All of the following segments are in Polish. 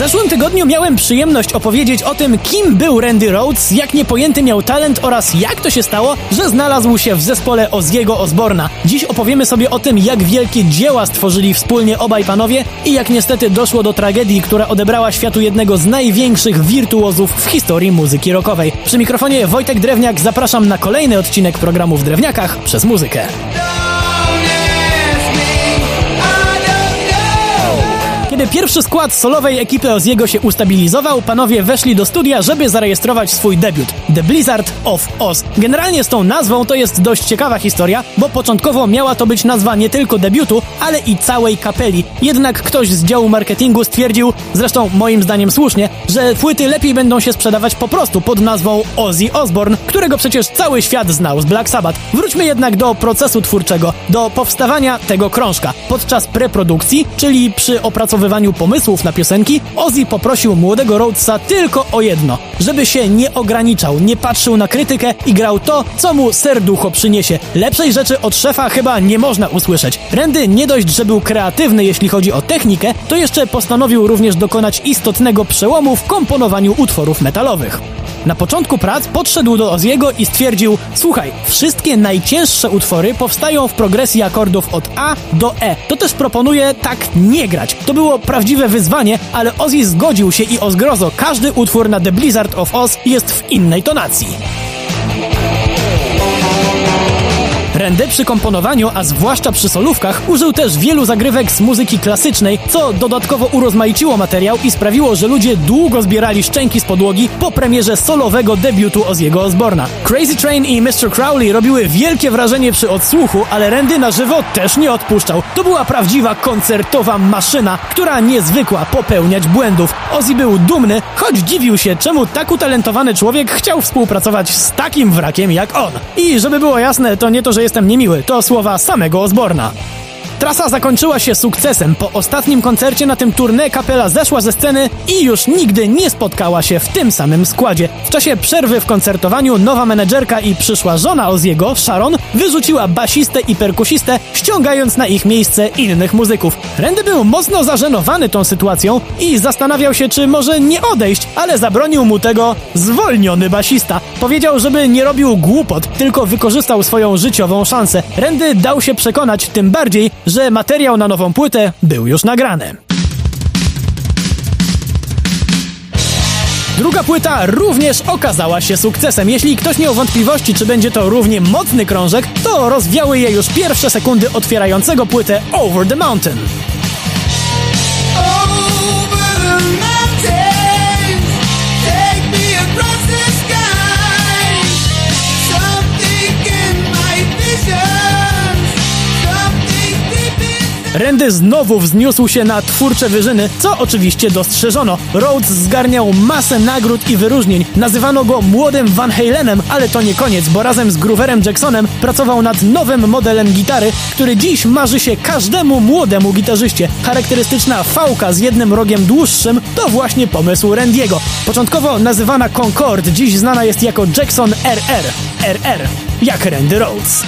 zeszłym tygodniu miałem przyjemność opowiedzieć o tym, kim był Randy Rhodes, jak niepojęty miał talent oraz jak to się stało, że znalazł się w zespole Ozziego Osborna. Dziś opowiemy sobie o tym, jak wielkie dzieła stworzyli wspólnie obaj panowie i jak niestety doszło do tragedii, która odebrała światu jednego z największych wirtuozów w historii muzyki rockowej. Przy mikrofonie Wojtek Drewniak zapraszam na kolejny odcinek programu w Drewniakach przez muzykę. Kiedy pierwszy skład solowej ekipy Oziego się ustabilizował, panowie weszli do studia, żeby zarejestrować swój debiut The Blizzard of Oz. Generalnie z tą nazwą to jest dość ciekawa historia, bo początkowo miała to być nazwa nie tylko debiutu, ale i całej kapeli. Jednak ktoś z działu marketingu stwierdził, zresztą moim zdaniem słusznie, że płyty lepiej będą się sprzedawać po prostu pod nazwą Ozzy Osbourne, którego przecież cały świat znał z Black Sabbath. Wróćmy jednak do procesu twórczego, do powstawania tego krążka. Podczas preprodukcji, czyli przy opracowywaniu pomysłów na piosenki, Ozzy poprosił młodego Rhodesa tylko o jedno, żeby się nie ograniczał, nie patrzył na krytykę i grał to, co mu serducho przyniesie. Lepszej rzeczy od szefa chyba nie można usłyszeć. Randy nie dość, że był kreatywny jeśli chodzi o technikę, to jeszcze postanowił również dokonać istotnego przełomu w komponowaniu utworów metalowych. Na początku prac podszedł do Oziego i stwierdził: Słuchaj, wszystkie najcięższe utwory powstają w progresji akordów od A do E. To też proponuję tak nie grać. To było prawdziwe wyzwanie, ale Ozzy zgodził się i o zgrozo każdy utwór na The Blizzard of Oz jest w innej tonacji. Randy przy komponowaniu, a zwłaszcza przy solówkach, użył też wielu zagrywek z muzyki klasycznej, co dodatkowo urozmaiciło materiał i sprawiło, że ludzie długo zbierali szczęki z podłogi po premierze solowego debiutu Ozzy'ego Osborna. Crazy Train i Mr. Crowley robiły wielkie wrażenie przy odsłuchu, ale Randy na żywo też nie odpuszczał. To była prawdziwa koncertowa maszyna, która niezwykła popełniać błędów. Ozzy był dumny, choć dziwił się, czemu tak utalentowany człowiek chciał współpracować z takim wrakiem jak on. I żeby było jasne, to nie to, że jest jestem niemiły, to słowa samego Osborna. Trasa zakończyła się sukcesem. Po ostatnim koncercie na tym tournée kapela zeszła ze sceny i już nigdy nie spotkała się w tym samym składzie. W czasie przerwy w koncertowaniu nowa menedżerka i przyszła żona Oziego, Sharon, wyrzuciła basistę i perkusistę, ściągając na ich miejsce innych muzyków. Randy był mocno zażenowany tą sytuacją i zastanawiał się, czy może nie odejść, ale zabronił mu tego zwolniony basista. Powiedział, żeby nie robił głupot, tylko wykorzystał swoją życiową szansę. Randy dał się przekonać, tym bardziej, że materiał na nową płytę był już nagrany. Druga płyta również okazała się sukcesem. Jeśli ktoś miał wątpliwości, czy będzie to równie mocny krążek, to rozwiały je już pierwsze sekundy otwierającego płytę Over the Mountain. Randy znowu wzniósł się na twórcze wyżyny, co oczywiście dostrzeżono. Rhodes zgarniał masę nagród i wyróżnień. Nazywano go młodym Van Halenem, ale to nie koniec, bo razem z Grooverem Jacksonem pracował nad nowym modelem gitary, który dziś marzy się każdemu młodemu gitarzyście. Charakterystyczna fałka z jednym rogiem dłuższym to właśnie pomysł Randiego. Początkowo nazywana Concorde, dziś znana jest jako Jackson RR. RR, jak Randy Rhodes.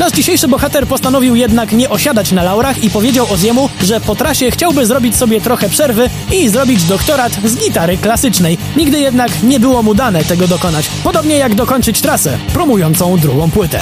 Nasz dzisiejszy bohater postanowił jednak nie osiadać na laurach i powiedział Oziemu, że po trasie chciałby zrobić sobie trochę przerwy i zrobić doktorat z gitary klasycznej. Nigdy jednak nie było mu dane tego dokonać. Podobnie jak dokończyć trasę promującą drugą płytę.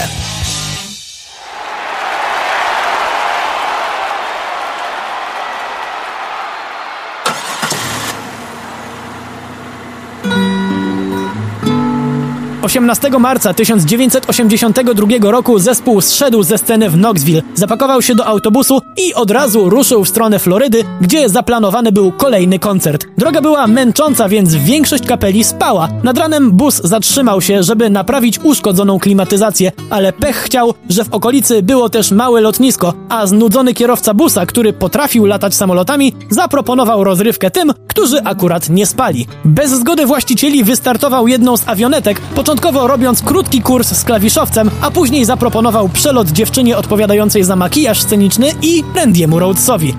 18 marca 1982 roku zespół zszedł ze sceny w Knoxville, zapakował się do autobusu i od razu ruszył w stronę Florydy, gdzie zaplanowany był kolejny koncert. Droga była męcząca, więc większość kapeli spała. Nad ranem bus zatrzymał się, żeby naprawić uszkodzoną klimatyzację, ale pech chciał, że w okolicy było też małe lotnisko, a znudzony kierowca busa, który potrafił latać samolotami, zaproponował rozrywkę tym, którzy akurat nie spali. Bez zgody właścicieli wystartował jedną z awionetek, początkowo robiąc krótki kurs z klawiszowcem, a później zaproponował przelot dziewczynie odpowiadającej za makijaż sceniczny i Randiemu Rhodesowi.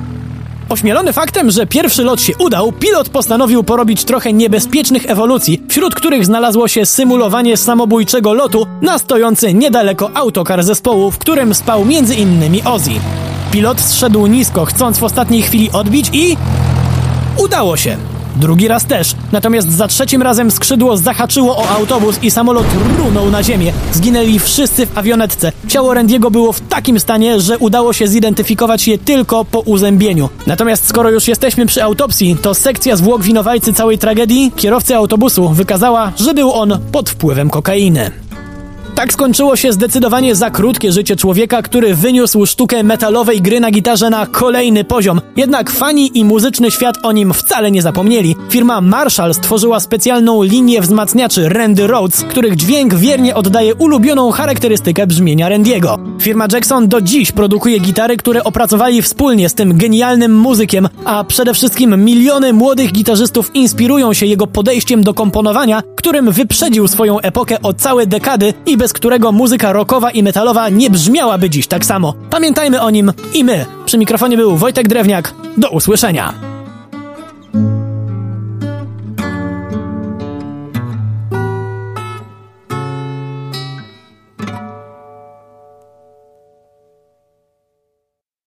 Ośmielony faktem, że pierwszy lot się udał, pilot postanowił porobić trochę niebezpiecznych ewolucji, wśród których znalazło się symulowanie samobójczego lotu na stojący niedaleko autokar zespołu, w którym spał m.in. Ozzy. Pilot zszedł nisko, chcąc w ostatniej chwili odbić i... Udało się! Drugi raz też. Natomiast za trzecim razem skrzydło zahaczyło o autobus i samolot runął na ziemię. Zginęli wszyscy w awionetce. Ciało Randiego było w takim stanie, że udało się zidentyfikować je tylko po uzębieniu. Natomiast skoro już jesteśmy przy autopsji, to sekcja zwłok winowajcy całej tragedii, kierowcy autobusu, wykazała, że był on pod wpływem kokainy. Tak skończyło się zdecydowanie za krótkie życie człowieka, który wyniósł sztukę metalowej gry na gitarze na kolejny poziom. Jednak fani i muzyczny świat o nim wcale nie zapomnieli. Firma Marshall stworzyła specjalną linię wzmacniaczy Randy Rhodes, których dźwięk wiernie oddaje ulubioną charakterystykę brzmienia Randiego. Firma Jackson do dziś produkuje gitary, które opracowali wspólnie z tym genialnym muzykiem, a przede wszystkim miliony młodych gitarzystów inspirują się jego podejściem do komponowania, którym wyprzedził swoją epokę o całe dekady i bez którego muzyka rockowa i metalowa nie brzmiałaby dziś tak samo. Pamiętajmy o nim i my. Przy mikrofonie był Wojtek Drewniak. Do usłyszenia.